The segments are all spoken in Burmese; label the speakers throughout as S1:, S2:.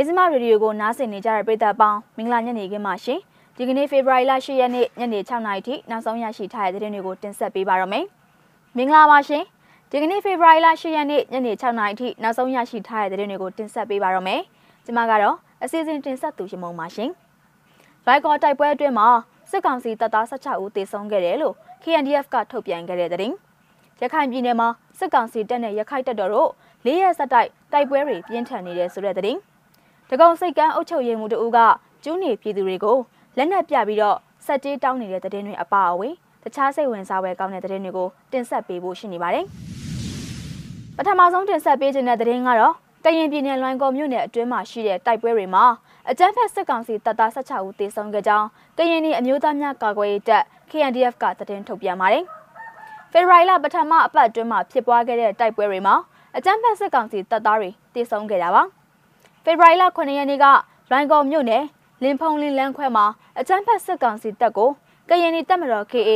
S1: နေစမရေဒီယိုကိုနားဆင်နေကြတဲ့ပရိသတ်ပေါင်းမင်္ဂလာညနေခင်းပါရှင်ဒီကနေ့ဖေဖော်ဝါရီလ10ရက်နေ့ညနေ6နာရီထိနောက်ဆုံးရရှိထားတဲ့သတင်းတွေကိုတင်ဆက်ပေးပါရမယ်မင်္ဂလာပါရှင်ဒီကနေ့ဖေဖော်ဝါရီလ10ရက်နေ့ညနေ6နာရီထိနောက်ဆုံးရရှိထားတဲ့သတင်းတွေကိုတင်ဆက်ပေးပါရမယ်ကျွန်မကတော့အစီအစဉ်တင်ဆက်သူရှင်မုံပါရှင်ရိုက်ကော်တိုက်ပွဲအတွင်းမှာစစ်ကောင်စီတပ်သား16ဦးသေဆုံးခဲ့တယ်လို့ KNDF ကထုတ်ပြန်ခဲ့တဲ့သတင်းရခိုင်ပြည်နယ်မှာစစ်ကောင်စီတပ်နဲ့ရခိုင်တပ်တော်တို့၄ရက်ဆက်တိုက်တိုက်ပွဲတွေပြင်းထန်နေတဲ့ဆိုတဲ့သတင်း တကုံစိတ်ကန်းအုပ်ချုပ်ရေးမှူးတို့ကကျူးနေပြည်သူတွေကိုလက်နက်ပြပြီးတော့စက်ကြေးတောင်းနေတဲ့သတင်းတွေအပါအဝင်တခြားစိတ်ဝင်စားပွဲကောင်းတဲ့သတင်းတွေကိုတင်ဆက်ပေးဖို့ရှိနေပါတယ်ပထမဆုံးတင်ဆက်ပေးခြင်းတဲ့သတင်းကတော့ကရင်ပြည်နယ်လွိုင်ကော်မြို့နယ်အတွင်းမှာရှိတဲ့တိုက်ပွဲတွေမှာအကြမ်းဖက်စစ်ကောင်စီတပ်သား16ဦးသေဆုံးခဲ့ကြောင်းကရင်ပြည်အမျိုးသားများကာကွယ်ရေးတပ် KNDF ကသတင်းထုတ်ပြန်ပါတယ်။ဖေဖော်ဝါရီလပထမအပတ်အတွင်းမှာဖြစ်ပွားခဲ့တဲ့တိုက်ပွဲတွေမှာအကြမ်းဖက်စစ်ကောင်စီတပ်သားတွေတေဆုံးခဲ့တာပါ။ ဖေဖော်ဝါရီလ9ရက်နေ့ကရိုင်ကော်မြို့နယ်လင်းဖုံလင်းလန်းခွဲမှာအကြမ်းဖက်စစ်ကောင်စီတပ်ကိုကရင်နီတပ်မတော် KA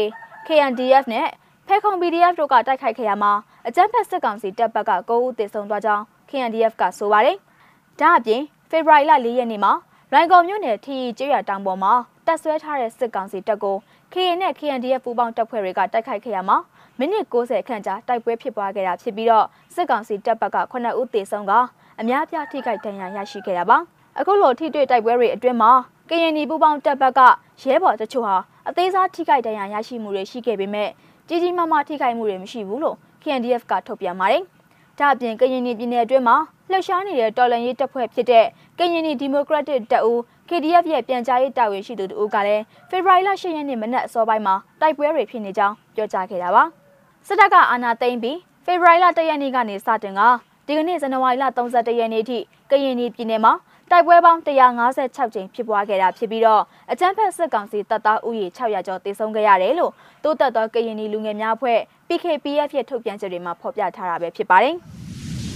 S1: KNDF နဲ့ဖဲခုံ PDF တို့ကတိုက်ခိုက်ခဲ့ရမှာအကြမ်းဖက်စစ်ကောင်စီတပ်ဘက်က9ဦးသေဆုံးသွားကြောင်း KNDF ကဆိုပါတယ်။ဒါအပြင်ဖေဖော်ဝါရီလ4ရက်နေ့မှာရိုင်ကော်မြို့နယ်ထီကျွရတောင်ပေါ်မှာတပ်ဆွဲထားတဲ့စစ်ကောင်စီတပ်ကို KA နဲ့ KNDF ပူးပေါင်းတပ်ဖွဲ့တွေကတိုက်ခိုက်ခဲ့ရမှာ မိနစ်60ခန့်ကြာတိုက်ပွဲဖြစ်ပွားခဲ့တာဖြစ်ပြီးတော့စစ်ကောင်စီတပ်ဘက်က9ဦးသေဆုံးကအများပြားထိခိုက်ဒဏ်ရာရရှိခဲ့တာပါအခုလိုထိတွေ့တိုက်ပွဲတွေအတွင်းမှာကရင်နီပူပေါင်းတပ်ဘက်ကရဲဘော်တချို့ဟာအသေးစားထိခိုက်ဒဏ်ရာရရှိမှုတွေရှိခဲ့ပေမဲ့ကြီးကြီးမားမားထိခိုက်မှုတွေမရှိဘူးလို့ KNDF ကထုတ်ပြန်ပါတယ်။ဒါ့အပြင်ကရင်နီပြည်နယ်အတွင်းမှာလှုပ်ရှားနေတဲ့တော်လှန်ရေးတပ်ဖွဲ့ဖြစ်တဲ့ကရင်နီဒီမိုကရက်တစ်တပ်ဦး KDF ရဲ့ပြန်ကြားရေးတာဝန်ရှိသူတို့ကလည်းဖေဖော်ဝါရီလ10ရက်နေ့မနက်အစောပိုင်းမှာတိုက်ပွဲတွေဖြစ်နေကြောင်းပြောကြားခဲ့တာပါ။ စစ်တပ်ကအာဏာသိမ်းပြီးဖေဖော်ဝါရီလ1ရက်နေ့ကနေစတင်ကဒီကနေ့ဇန်နဝါရီလ31ရက်နေ့အထိကရင်ပြည်နယ်မှာတိုက်ပွဲပေါင်း156ကြိမ်ဖြစ်ပွားခဲ့တာဖြစ်ပြီးတော့အကြမ်းဖက်စစ်ကောင်စီတပ်သားဥယျာဉ်600ကျော်သေဆုံးခဲ့ရတယ်လို့တိုးတက်သောကရင်လူငယ်များအဖွဲ့ PKPF ရဲ့ထုတ်ပြန်ချက်တွေမှာဖော်ပြထားတာပဲဖြစ်ပါတယ်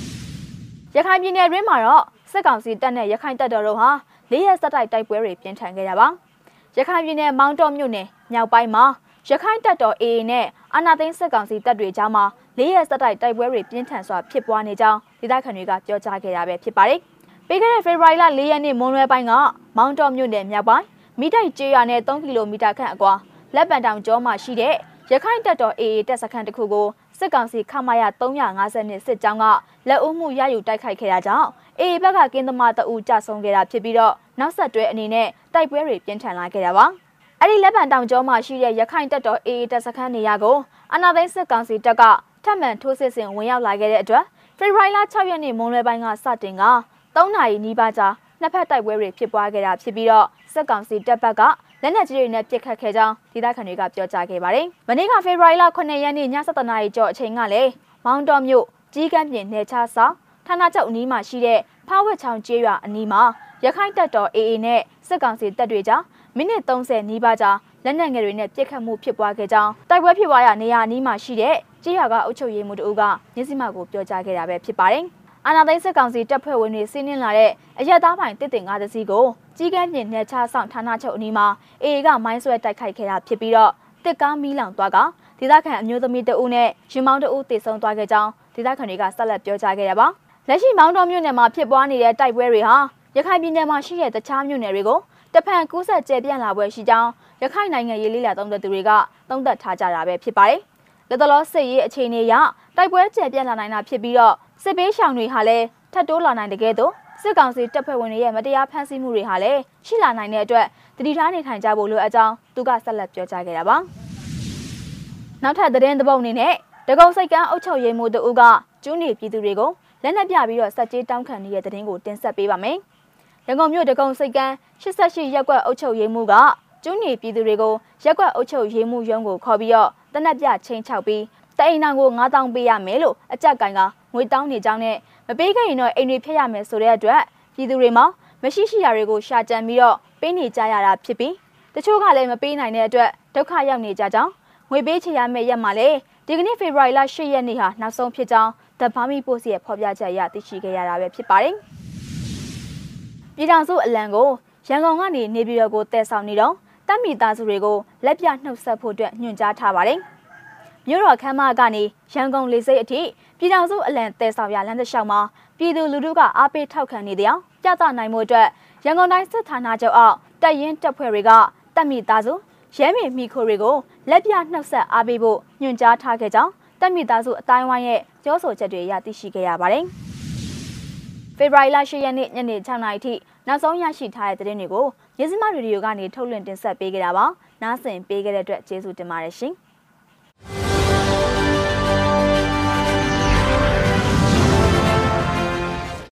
S1: ။ရခိုင်ပြည်နယ်တွင်းမှာတော့စစ်ကောင်စီတပ်နဲ့ရခိုင်တပ်တော်တို့ဟာလေးရက်စတိုက်တိုက်ပွဲတွေပြင်းထန်ခဲ့ကြပါ။ရခိုင်ပြည်နယ်မောင်တော်မြို့နယ်မြောက်ပိုင်းမှာရခိုင်တပ်တော် AA နဲ့ အာနာသိန်းစစ်ကောင်စီတပ်တွေကြားမှာလေးရက်စတိုက်တိုက်ပွဲတွေပြင်းထန်စွာဖြစ်ပွားနေကြောင်းဒေသခံတွေကပြောကြားခဲ့တာပဲဖြစ်ပါတယ်။ပြီးခဲ့တဲ့ဖေဖော်ဝါရီလ၄ရက်နေ့မွန်းလွဲပိုင်းကမောင်းတော်မြို့နယ်မြောက်ပိုင်းမိတိုက်ကျေးရွာနဲ့3ကီလိုမီတာခန့်အကွာလက်ပံတောင်ကျောမှာရှိတဲ့ရခိုင်တပ်တော် AA တပ်စခန်းတစ်ခုကိုစစ်ကောင်စီခမရ350နှစ်စစ်ကြောင်းကလက်ဦးမှုရယူတိုက်ခိုက်ခဲ့တာကြောင့် AA ဘက်ကကင်းသမားတအူကြဆုံးခဲ့တာဖြစ်ပြီးတော့နောက်ဆက်တွဲအနေနဲ့တိုက်ပွဲတွေပြင်းထန်လာခဲ့တာပါ။ အဲ့ဒီလက်ပံတောင်ကျောမှာရှိတဲ့ရခိုင်တပ်တော်အေအေတပ်စခန်းနေရာကိုအနာသိန်းစစ်ကောင်စီတပ်ကထပ်မံထိုးစစ်ဆင်ဝင်ရောက်လာခဲ့တဲ့အတွက်ဖေဖော်ဝါရီလ6ရက်နေ့မွန်းလွဲပိုင်းကစတင်က3နာရီနီးပါးကြာနှစ်ဖက်တိုက်ပွဲတွေဖြစ်ပွားခဲ့တာဖြစ်ပြီးတော့စစ်ကောင်စီတပ်ဘက်ကလက်နက်ကြီးတွေနဲ့ပစ်ခတ်ခဲ့ကြောင်းဒေသခံတွေကပြောကြားခဲ့ပါတယ်။မနေ့ကဖေဖော်ဝါရီလ9ရက်နေ့ည7:00နာရီကျော်အချိန်ကလည်းမောင်တော်မြို့ကြီးကမ်းပြင်နယ်ခြားဆောင်ဌာနချုပ်အနီးမှာရှိတဲ့ဖားဝက်ချောင်ကျေးရွာအနီးမှာရခိုင်တပ်တော် AA နဲ့စစ်ကောင်စီတပ်တွေကြား မိနစ်30နီးပါးကြာလက်နက်ငယ်တွေနဲ့ပြစ်ခတ်မှုဖြစ်ပွားခဲ့ကြောင်းတိုက်ပွဲဖြစ်ပွားရာနေရာအနီးမှာရှိတဲ့ကြေးရွာကအုပ်ချုပ်ရေးမှူးတို့ကမျက်စိမှောက်ကိုပြောကြားခဲ့တာပဲဖြစ်ပါတယ်။အာနာသိန်းစစ်ကောင်စီတပ်ဖွဲ့ဝင်တွေစီးနင်းလာတဲ့အရက်သားပိုင်တစ်တင်ကားတစ်စီးကိုကြီးကန်းပြင်နယ်ချဆောင်ဌာနချုပ်အနီးမှာအေအေကမိုင်းဆွဲတိုက်ခိုက်ခဲ့တာဖြစ်ပြီးတော့တစ်ကားမီးလောင်သွားကဒေသခံအမျိုးသမီးတဦးနဲ့ရင်မောင်းတဦးတေဆုံးသွားခဲ့ကြောင်းဒေသခံတွေကဆက်လက်ပြောကြားခဲ့ရပါလက်ရှိမောင်းတော်မြို့နယ်မှာဖြစ်ပွားနေတဲ့တိုက်ပွဲတွေဟာရခိုင်ပြည်နယ်မှာရှိတဲ့တခြားမြို့နယ်တွေကို တဖန်ကူးဆက်ကျယ်ပြန့်လာပွဲရှိကြောင်းရခိုင်နိုင်ငံရေးလေးလာသုံးသက်သူတွေကသုံးသပ်ထားကြတာပဲဖြစ်ပါတယ်။လက်တလောစစ်ရေးအခြေအနေအရတိုက်ပွဲကျယ်ပြန့်လာနိုင်တာဖြစ်ပြီးတော့စစ်ပေးရှောင်တွေဟာလည်းထပ်တိုးလာနိုင်တဲ့ကဲ့သို့စစ်ကောင်စီတပ်ဖွဲ့ဝင်တွေရဲ့မတရားဖမ်းဆီးမှုတွေဟာလည်းရှိလာနိုင်တဲ့အတွက်တတိထားနေထိုင်ကြဖို့လိုအပ်ကြောင်းသူကဆက်လက်ပြောကြားခဲ့တာပါ။နောက်ထပ်သတင်းသဘောအနေနဲ့တကုံစိတ်ကန်းအုပ်ချုပ်ရေးမှူးတို့ကကျူးနေပြည်သူတွေကိုလက်နက်ပြပြီးတော့စက်ကြေးတောင်းခံနေတဲ့သတင်းကိုတင်ဆက်ပေးပါမယ်။ ရန်ကုန်မြို့တကုံစိတ်ကန်း88ရပ်ကွက်အုပ်ချုပ်ရေးမှူးကကျူးနေပြည်သူတွေကိုရက်ကွက်အုပ်ချုပ်ရေးမှူးရုံးကိုခေါ်ပြီးတော့တနက်ပြချင်းချောက်ပြီးတအိမ်နောင်ကို9000ပေးရမယ်လို့အကြက်ကိုင်ကငွေတောင်းနေကြောင်းနဲ့မပေးခဲ့ရင်တော့အိမ်တွေဖျက်ရမယ်ဆိုတဲ့အတွက်ပြည်သူတွေမှာမရှိရှိရာတွေကိုရှာကြံပြီးတော့ပေးနေကြရတာဖြစ်ပြီးတချို့ကလည်းမပေးနိုင်တဲ့အတွက်ဒုက္ခရောက်နေကြကြောင်းငွေပေးချေရမယ့်ရက်မှာလေဒီကနေ့ဖေဖော်ဝါရီလ10ရက်နေ့ဟာနောက်ဆုံးဖြစ်ကြောင်း The Burmese Post ရဲ့ဖော်ပြချက်အရသိရှိခဲ့ရတာပဲဖြစ်ပါတယ်။ ပြည်ထောင်စုအလံကိုရန်ကုန်ကနေနေပြည်တော်ကိုတည်ဆောင်နေတော့တပ်မိသားစုတွေကိုလက်ပြနှုတ်ဆက်ဖို့အတွက်ညွှန်ကြားထားပါတယ်။မြို့တော်ခမ်းမကနေရန်ကုန်လေဆိပ်အထိပြည်ထောင်စုအလံတဲဆောက်ရလမ်းတစ်လျှောက်မှာပြည်သူလူထုကအားပေးထောက်ခံနေတဲ့အကြောင်းပြသနိုင်မှုအတွက်ရန်ကုန်တိုင်းစစ်ဌာနချုပ်အောက်တပ်ရင်းတပ်ဖွဲ့တွေကတပ်မိသားစုရဲမေမိခိုတွေကိုလက်ပြနှုတ်ဆက်အားပေးဖို့ညွှန်ကြားထားခဲ့ကြောင်းတပ်မိသားစုအတိုင်းဝိုင်းရဲ့ပြောဆိုချက်တွေရသိရှိခဲ့ရပါတယ်။ ဖေဖော်ဝါရီလ10ရက်နေ့ညနေ6နာရီထိနောက်ဆုံးရရှိထားတဲ့သတင်းတွေကိုရစမရေဒီယိုကနေထုတ်လွှင့်တင်ဆက်ပေးခဲ့တာပါ။နားဆင်ပေးခဲ့တဲ့အတွက်ကျေးဇူးတင်ပါတယ်ရှင်။